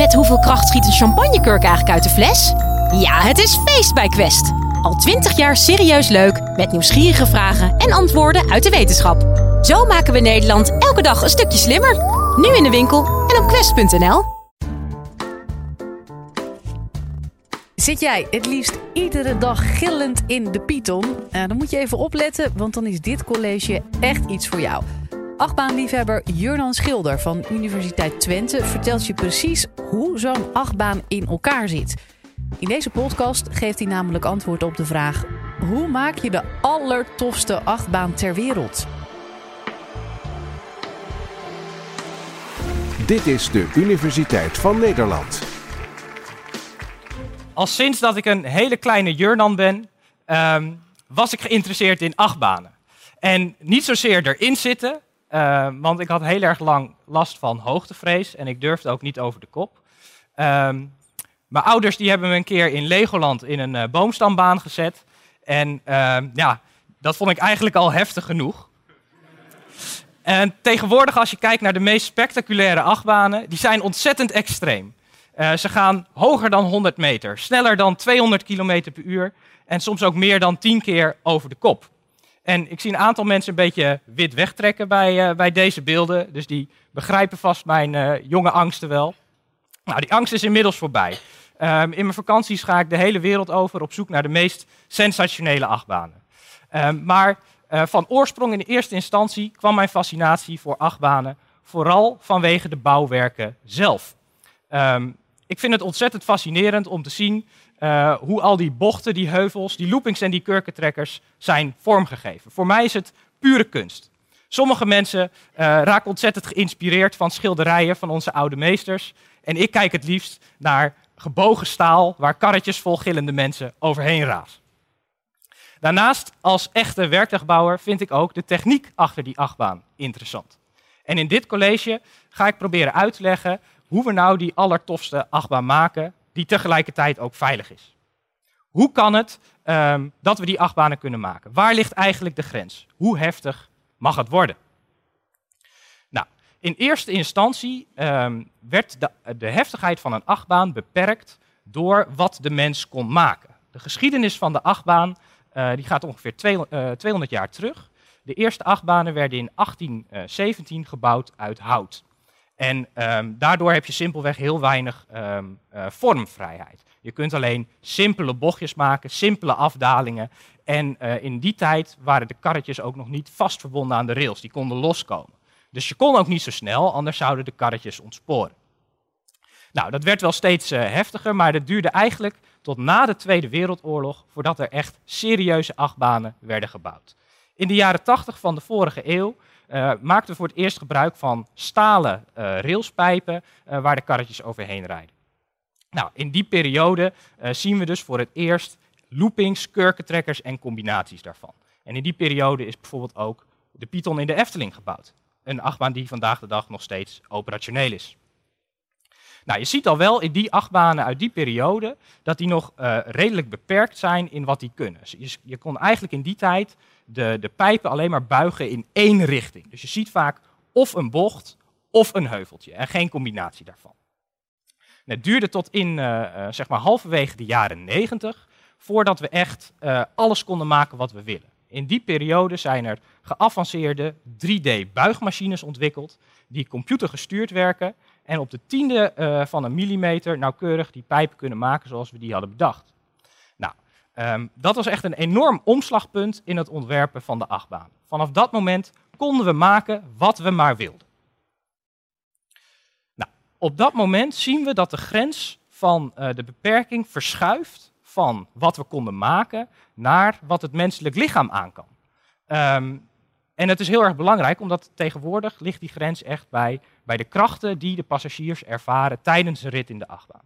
Met hoeveel kracht schiet een champagnekurk eigenlijk uit de fles? Ja, het is feest bij Quest. Al twintig jaar serieus leuk, met nieuwsgierige vragen en antwoorden uit de wetenschap. Zo maken we Nederland elke dag een stukje slimmer. Nu in de winkel en op quest.nl. Zit jij het liefst iedere dag gillend in de Python? Nou, dan moet je even opletten, want dan is dit college echt iets voor jou. Achtbaanliefhebber Jurnan Schilder van Universiteit Twente vertelt je precies hoe zo'n achtbaan in elkaar zit. In deze podcast geeft hij namelijk antwoord op de vraag: hoe maak je de allertofste achtbaan ter wereld? Dit is de Universiteit van Nederland. Al sinds dat ik een hele kleine Jurnan ben, ehm, was ik geïnteresseerd in achtbanen. En niet zozeer erin zitten, ehm, want ik had heel erg lang last van hoogtevrees en ik durfde ook niet over de kop. Ehm, mijn ouders die hebben me een keer in Legoland in een uh, boomstambaan gezet. En ja, dat vond ik eigenlijk al heftig genoeg. En tegenwoordig, als je kijkt naar de meest spectaculaire achtbanen, die zijn ontzettend extreem. Uh, ze gaan hoger dan 100 meter, sneller dan 200 km per uur en soms ook meer dan 10 keer over de kop. En ik zie een aantal mensen een beetje wit wegtrekken bij, uh, bij deze beelden, dus die begrijpen vast mijn uh, jonge angsten wel. Nou, die angst is inmiddels voorbij. Um, in mijn vakanties ga ik de hele wereld over op zoek naar de meest sensationele achtbanen. Um, maar van oorsprong in de eerste instantie kwam mijn fascinatie voor achtbanen vooral vanwege de bouwwerken zelf. Um, ik vind het ontzettend fascinerend om te zien uh, hoe al die bochten, die heuvels, die loopings en die kurkentrekkers zijn vormgegeven. Voor mij is het pure kunst. Sommige mensen uh, raken ontzettend geïnspireerd van schilderijen van onze oude meesters. En ik kijk het liefst naar gebogen staal waar karretjes vol gillende mensen overheen razen. Daarnaast, als echte werktuigbouwer, vind ik ook de techniek achter die achtbaan interessant. En in dit college ga ik proberen uit te leggen hoe we nou die allertofste achtbaan maken die tegelijkertijd ook veilig is. Hoe kan het um, dat we die achtbanen kunnen maken? Waar ligt eigenlijk de grens? Hoe heftig mag het worden? Nou, in eerste instantie um, werd de, de heftigheid van een achtbaan beperkt door wat de mens kon maken. De geschiedenis van de achtbaan uh, die gaat ongeveer twee, uh, 200 jaar terug. De eerste achtbanen werden in 1817 gebouwd uit hout. En um, daardoor heb je simpelweg heel weinig um, uh, vormvrijheid. Je kunt alleen simpele bochtjes maken, simpele afdalingen. En uh, in die tijd waren de karretjes ook nog niet vast verbonden aan de rails. Die konden loskomen. Dus je kon ook niet zo snel, anders zouden de karretjes ontsporen. Nou, dat werd wel steeds uh, heftiger, maar dat duurde eigenlijk tot na de Tweede Wereldoorlog voordat er echt serieuze achtbanen werden gebouwd. In de jaren 80 van de vorige eeuw uh, maakten we voor het eerst gebruik van stalen uh, railspijpen uh, waar de karretjes overheen rijden. Nou, in die periode zien we dus voor het eerst loopings, kurkentrekkers en combinaties daarvan. En in die periode is bijvoorbeeld ook de Python in de Efteling gebouwd. Een achtbaan die vandaag de dag nog steeds operationeel is. Nou, je ziet al wel in die achtbanen uit die periode dat die nog uh, redelijk beperkt zijn in wat die kunnen. Dus je, je, kon eigenlijk in die tijd de, de pijpen alleen maar buigen in één richting. Dus je ziet vaak of een bocht of een heuveltje en geen combinatie daarvan. En het duurde tot in uh, uh, zeg maar halverwege de jaren 90 voordat we echt alles konden maken wat we willen. In die periode zijn er geavanceerde 3D-buigmachines ontwikkeld die computergestuurd werken en op de tiende uh, van een millimeter nauwkeurig die pijpen kunnen maken zoals we die hadden bedacht. Nou, um, dat was echt een enorm omslagpunt in het ontwerpen van de achtbaan. Vanaf dat moment konden we maken wat we maar wilden. Nou, op dat moment zien we dat de grens van uh, de beperking verschuift van wat we konden maken naar wat het menselijk lichaam aan kan. Um, en het is heel erg belangrijk, omdat tegenwoordig ligt die grens echt bij, bij de krachten die de passagiers ervaren tijdens een rit in de achtbaan.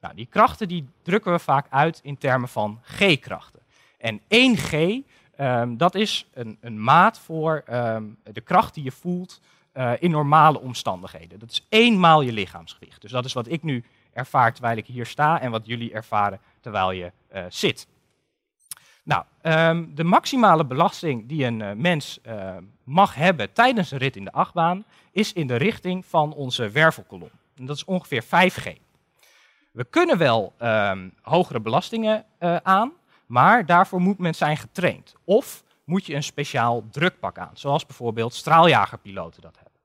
Nou, die krachten die drukken we vaak uit in termen van G-krachten. En 1G, um, dat is een, een maat voor um, de kracht die je voelt uh, in normale omstandigheden. Dat is eenmaal je lichaamsgewicht. Dus dat is wat ik nu ervaar terwijl ik hier sta en wat jullie ervaren terwijl je uh, zit. Nou, um, de maximale belasting die een uh, mens uh, mag hebben tijdens een rit in de achtbaan is in de richting van onze wervelkolom. En dat is ongeveer 5G. We kunnen wel ehm, hogere belastingen uh, aan, maar daarvoor moet men zijn getraind. Of moet je een speciaal drukpak aan, zoals bijvoorbeeld straaljagerpiloten dat hebben.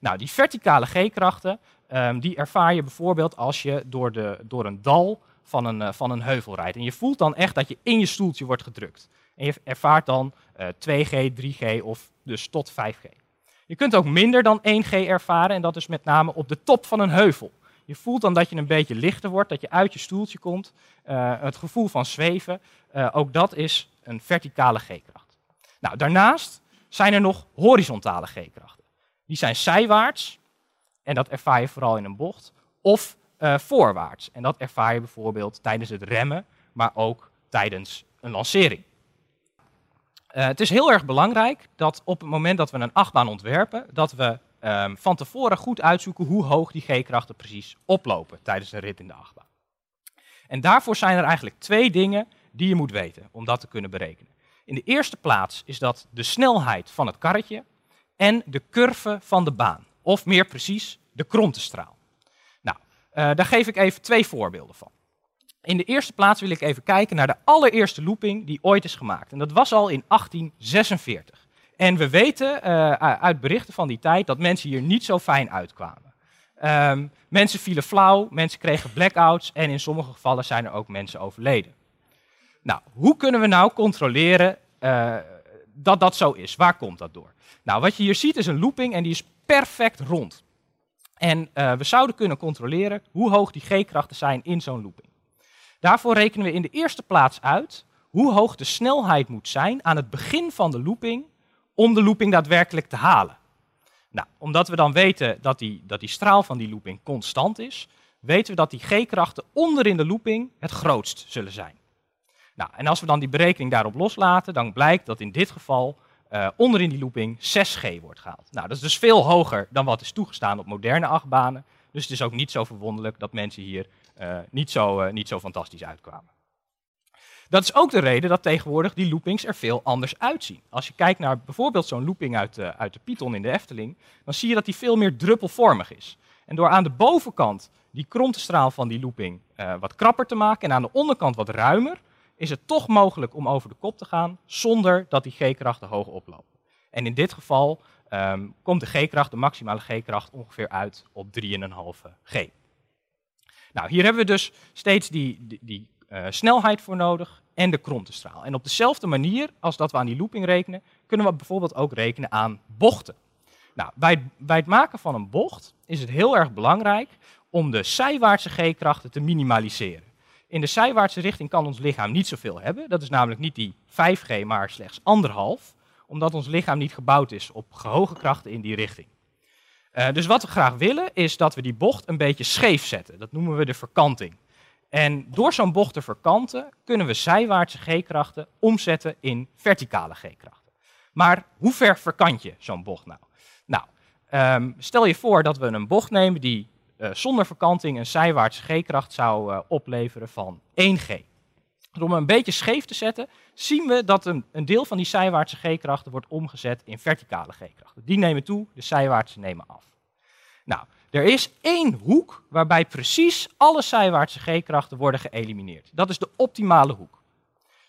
Nou, die verticale G-krachten, um, die ervaar je bijvoorbeeld als je door, de, door een dal van een, uh, van een heuvel rijdt. En je voelt dan echt dat je in je stoeltje wordt gedrukt. En je ervaart dan uh, 2G, 3G of dus tot 5G. Je kunt ook minder dan 1G ervaren en dat is met name op de top van een heuvel. Je voelt dan dat je een beetje lichter wordt, dat je uit je stoeltje komt. Uh, het gevoel van zweven, ook dat is een verticale G-kracht. Nou, daarnaast zijn er nog horizontale G-krachten. Die zijn zijwaarts, en dat ervaar je vooral in een bocht, of uh, voorwaarts. En dat ervaar je bijvoorbeeld tijdens het remmen, maar ook tijdens een lancering. Uh, het is heel erg belangrijk dat op het moment dat we een achtbaan ontwerpen, dat we um, van tevoren goed uitzoeken hoe hoog die G-krachten precies oplopen tijdens een rit in de achtbaan. En daarvoor zijn er eigenlijk twee dingen die je moet weten om dat te kunnen berekenen. In de eerste plaats is dat de snelheid van het karretje en de curve van de baan, of meer precies de krontestraal. Uh, daar geef ik even twee voorbeelden van. In de eerste plaats wil ik even kijken naar de allereerste looping die ooit is gemaakt. En dat was al in 1846. En we weten uh, uit berichten van die tijd dat mensen hier niet zo fijn uitkwamen. Um, mensen vielen flauw, mensen kregen blackouts en in sommige gevallen zijn er ook mensen overleden. Nou, hoe kunnen we nou controleren uh, dat dat zo is? Waar komt dat door? Nou, wat je hier ziet is een looping en die is perfect rond. En uh, we zouden kunnen controleren hoe hoog die G-krachten zijn in zo'n looping. Daarvoor rekenen we in de eerste plaats uit hoe hoog de snelheid moet zijn aan het begin van de looping om de looping daadwerkelijk te halen. Nou, omdat we dan weten dat die, dat die straal van die looping constant is, weten we dat die G-krachten onder in de looping het grootst zullen zijn. Nou, en als we dan die berekening daarop loslaten, dan blijkt dat in dit geval uh, onder in die looping 6G wordt gehaald. Nou, dat is dus veel hoger dan wat is toegestaan op moderne achtbanen. Dus het is ook niet zo verwonderlijk dat mensen hier uh, niet, zo, uh, niet zo fantastisch uitkwamen. Dat is ook de reden dat tegenwoordig die loopings er veel anders uitzien. Als je kijkt naar bijvoorbeeld zo'n looping uit, uit de Python in de Efteling, dan zie je dat die veel meer druppelvormig is. En door aan de bovenkant die krontenstraal van die looping wat krapper te maken en aan de onderkant wat ruimer, is het toch mogelijk om over de kop te gaan zonder dat die G-krachten hoog oplopen. En in dit geval um, komt de G-kracht, de maximale G-kracht, ongeveer uit op 3,5 G. Nou, hier hebben we dus steeds die, die, uh, snelheid voor nodig en de krontenstraal. En op dezelfde manier als dat we aan die looping rekenen, kunnen we bijvoorbeeld ook rekenen aan bochten. Nou, bij, bij het maken van een bocht is het heel erg belangrijk om de zijwaartse G-krachten te minimaliseren. In de zijwaartse richting kan ons lichaam niet zoveel hebben. Dat is namelijk niet die 5G, maar slechts anderhalf. Omdat ons lichaam niet gebouwd is op hoge krachten in die richting. Uh, dus wat we graag willen is dat we die bocht een beetje scheef zetten. Dat noemen we de verkanting. En door zo'n bocht te verkanten kunnen we zijwaartse G-krachten omzetten in verticale G-krachten. Maar hoe ver verkant je zo'n bocht nou? Nou, um, stel je voor dat we een bocht nemen die zonder verkanting een zijwaartse G-kracht zou uh, opleveren van 1G. Door hem een beetje scheef te zetten, zien we dat een, een deel van die zijwaartse G-krachten wordt omgezet in verticale G-krachten. Die nemen toe, de zijwaartse nemen af. Nou, er is één hoek waarbij precies alle zijwaartse G-krachten worden geëlimineerd. Dat is de optimale hoek.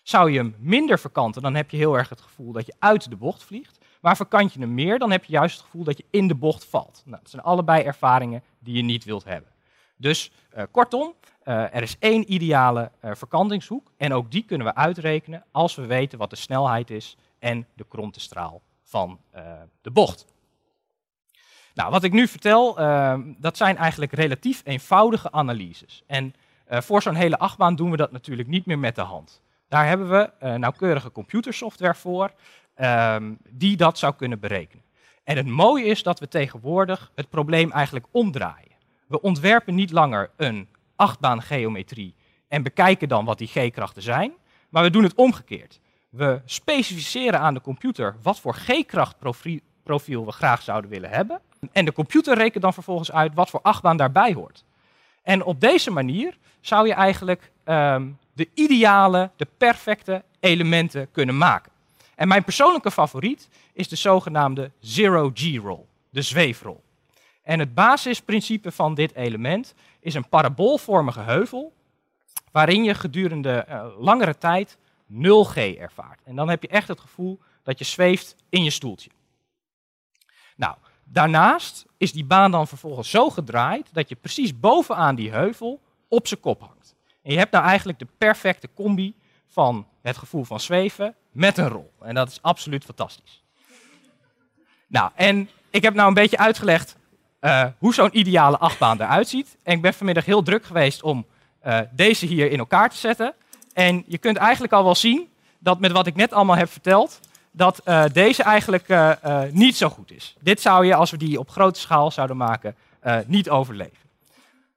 Zou je hem minder verkanten, dan heb je heel erg het gevoel dat je uit de bocht vliegt. Maar verkant je hem meer, dan heb je juist het gevoel dat je in de bocht valt. Nou, dat zijn allebei ervaringen die je niet wilt hebben. Dus uh, kortom, uh, er is één ideale uh, verkantingshoek en ook die kunnen we uitrekenen als we weten wat de snelheid is en de krontenstraal van de bocht. Nou, wat ik nu vertel, uh, dat zijn eigenlijk relatief eenvoudige analyses. En voor zo'n hele achtbaan doen we dat natuurlijk niet meer met de hand. Daar hebben we nauwkeurige computersoftware voor uh, die dat zou kunnen berekenen. En het mooie is dat we tegenwoordig het probleem eigenlijk omdraaien. We ontwerpen niet langer een achtbaan geometrie en bekijken dan wat die g-krachten zijn, maar we doen het omgekeerd. We specificeren aan de computer wat voor g-krachtprofiel we graag zouden willen hebben. En de computer rekent dan vervolgens uit wat voor achtbaan daarbij hoort. En op deze manier zou je eigenlijk um, de ideale, de perfecte elementen kunnen maken. En mijn persoonlijke favoriet is de zogenaamde zero-G-roll, de zweefrol. En het basisprincipe van dit element is een paraboolvormige heuvel, waarin je gedurende uh, langere tijd 0G ervaart. En dan heb je echt het gevoel dat je zweeft in je stoeltje. Nou, daarnaast is die baan dan vervolgens zo gedraaid dat je precies bovenaan die heuvel op zijn kop hangt. En je hebt nou eigenlijk de perfecte combi van het gevoel van zweven met een rol. En dat is absoluut fantastisch. Nou, en ik heb nou een beetje uitgelegd uh, hoe zo'n ideale achtbaan eruit ziet. En ik ben vanmiddag heel druk geweest om uh, deze hier in elkaar te zetten. En je kunt eigenlijk al wel zien dat met wat ik net allemaal heb verteld, dat uh, deze eigenlijk niet zo goed is. Dit zou je, als we die op grote schaal zouden maken, niet overleven.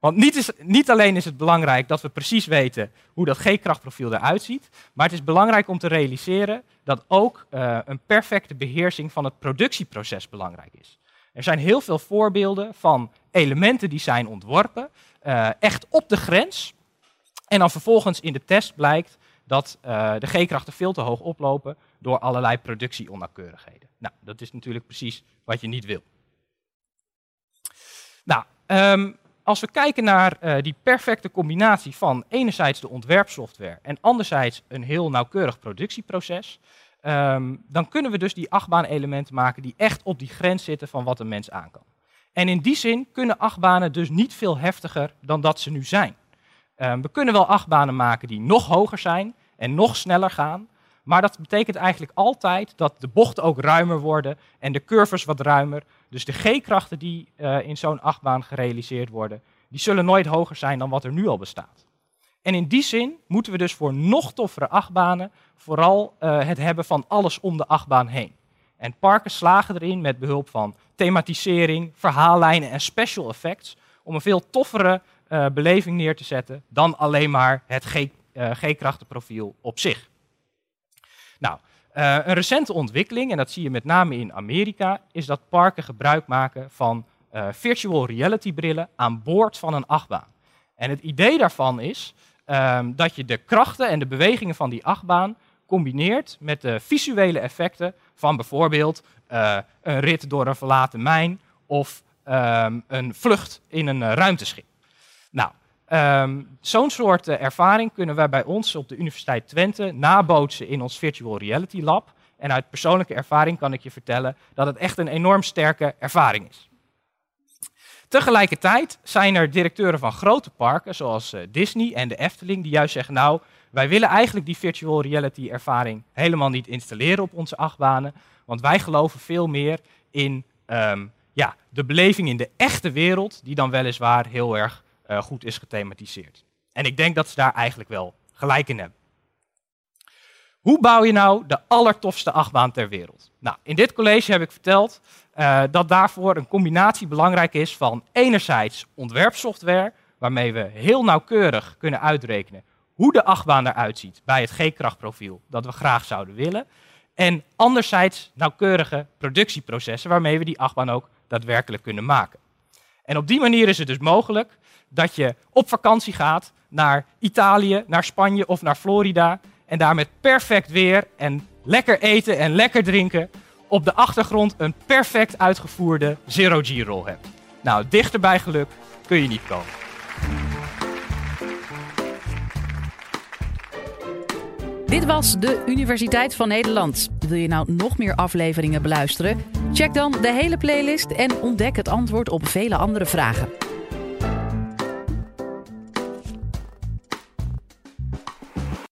Want niet, is, niet, alleen is het belangrijk dat we precies weten hoe dat G-krachtprofiel eruit ziet, maar het is belangrijk om te realiseren dat ook uh, een perfecte beheersing van het productieproces belangrijk is. Er zijn heel veel voorbeelden van elementen die zijn ontworpen, uh, echt op de grens, en dan vervolgens in de test blijkt dat uh, de G-krachten veel te hoog oplopen door allerlei productieonnauwkeurigheden. Nou, dat is natuurlijk precies wat je niet wil. Nou, um, als we kijken naar uh, die perfecte combinatie van enerzijds de ontwerpsoftware en anderzijds een heel nauwkeurig productieproces, um, dan kunnen we dus die achtbaan-elementen maken die echt op die grens zitten van wat een mens aan kan. En in die zin kunnen achtbanen dus niet veel heftiger dan dat ze nu zijn. Um, we kunnen wel achtbanen maken die nog hoger zijn en nog sneller gaan, maar dat betekent eigenlijk altijd dat de bochten ook ruimer worden en de curves wat ruimer. Dus de G-krachten die uh, in zo'n achtbaan gerealiseerd worden, die zullen nooit hoger zijn dan wat er nu al bestaat. En in die zin moeten we dus voor nog toffere achtbanen vooral uh, het hebben van alles om de achtbaan heen. En parken slagen erin met behulp van thematisering, verhaallijnen en special effects om een veel toffere uh, beleving neer te zetten dan alleen maar het G-krachtenprofiel op zich. Nou, uh, een recente ontwikkeling, en dat zie je met name in Amerika, is dat parken gebruik maken van uh, virtual reality brillen aan boord van een achtbaan. En het idee daarvan is um, dat je de krachten en de bewegingen van die achtbaan combineert met de visuele effecten van bijvoorbeeld uh, een rit door een verlaten mijn of um, een vlucht in een ruimteschip. Um, Zo'n soort uh, ervaring kunnen wij bij ons op de Universiteit Twente nabootsen in ons Virtual Reality Lab. En uit persoonlijke ervaring kan ik je vertellen dat het echt een enorm sterke ervaring is. Tegelijkertijd zijn er directeuren van grote parken, zoals uh, Disney en de Efteling, die juist zeggen: Nou, wij willen eigenlijk die virtual reality ervaring helemaal niet installeren op onze achtbanen, want wij geloven veel meer in um, ja, de beleving in de echte wereld, die dan weliswaar heel erg uh, goed is gethematiseerd. En ik denk dat ze daar eigenlijk wel gelijk in hebben. Hoe bouw je nou de allertofste achtbaan ter wereld? Nou, in dit college heb ik verteld uh, dat daarvoor een combinatie belangrijk is van enerzijds ontwerpsoftware, waarmee we heel nauwkeurig kunnen uitrekenen hoe de achtbaan eruit ziet bij het G-krachtprofiel dat we graag zouden willen. En anderzijds nauwkeurige productieprocessen waarmee we die achtbaan ook daadwerkelijk kunnen maken. En op die manier is het dus mogelijk dat je op vakantie gaat naar Italië, naar Spanje of naar Florida. En daar met perfect weer en lekker eten en lekker drinken op de achtergrond een perfect uitgevoerde zero G-roll hebt. Nou, dichter bij geluk kun je niet komen. Dit was de Universiteit van Nederland. Wil je nou nog meer afleveringen beluisteren? Check dan de hele playlist en ontdek het antwoord op vele andere vragen.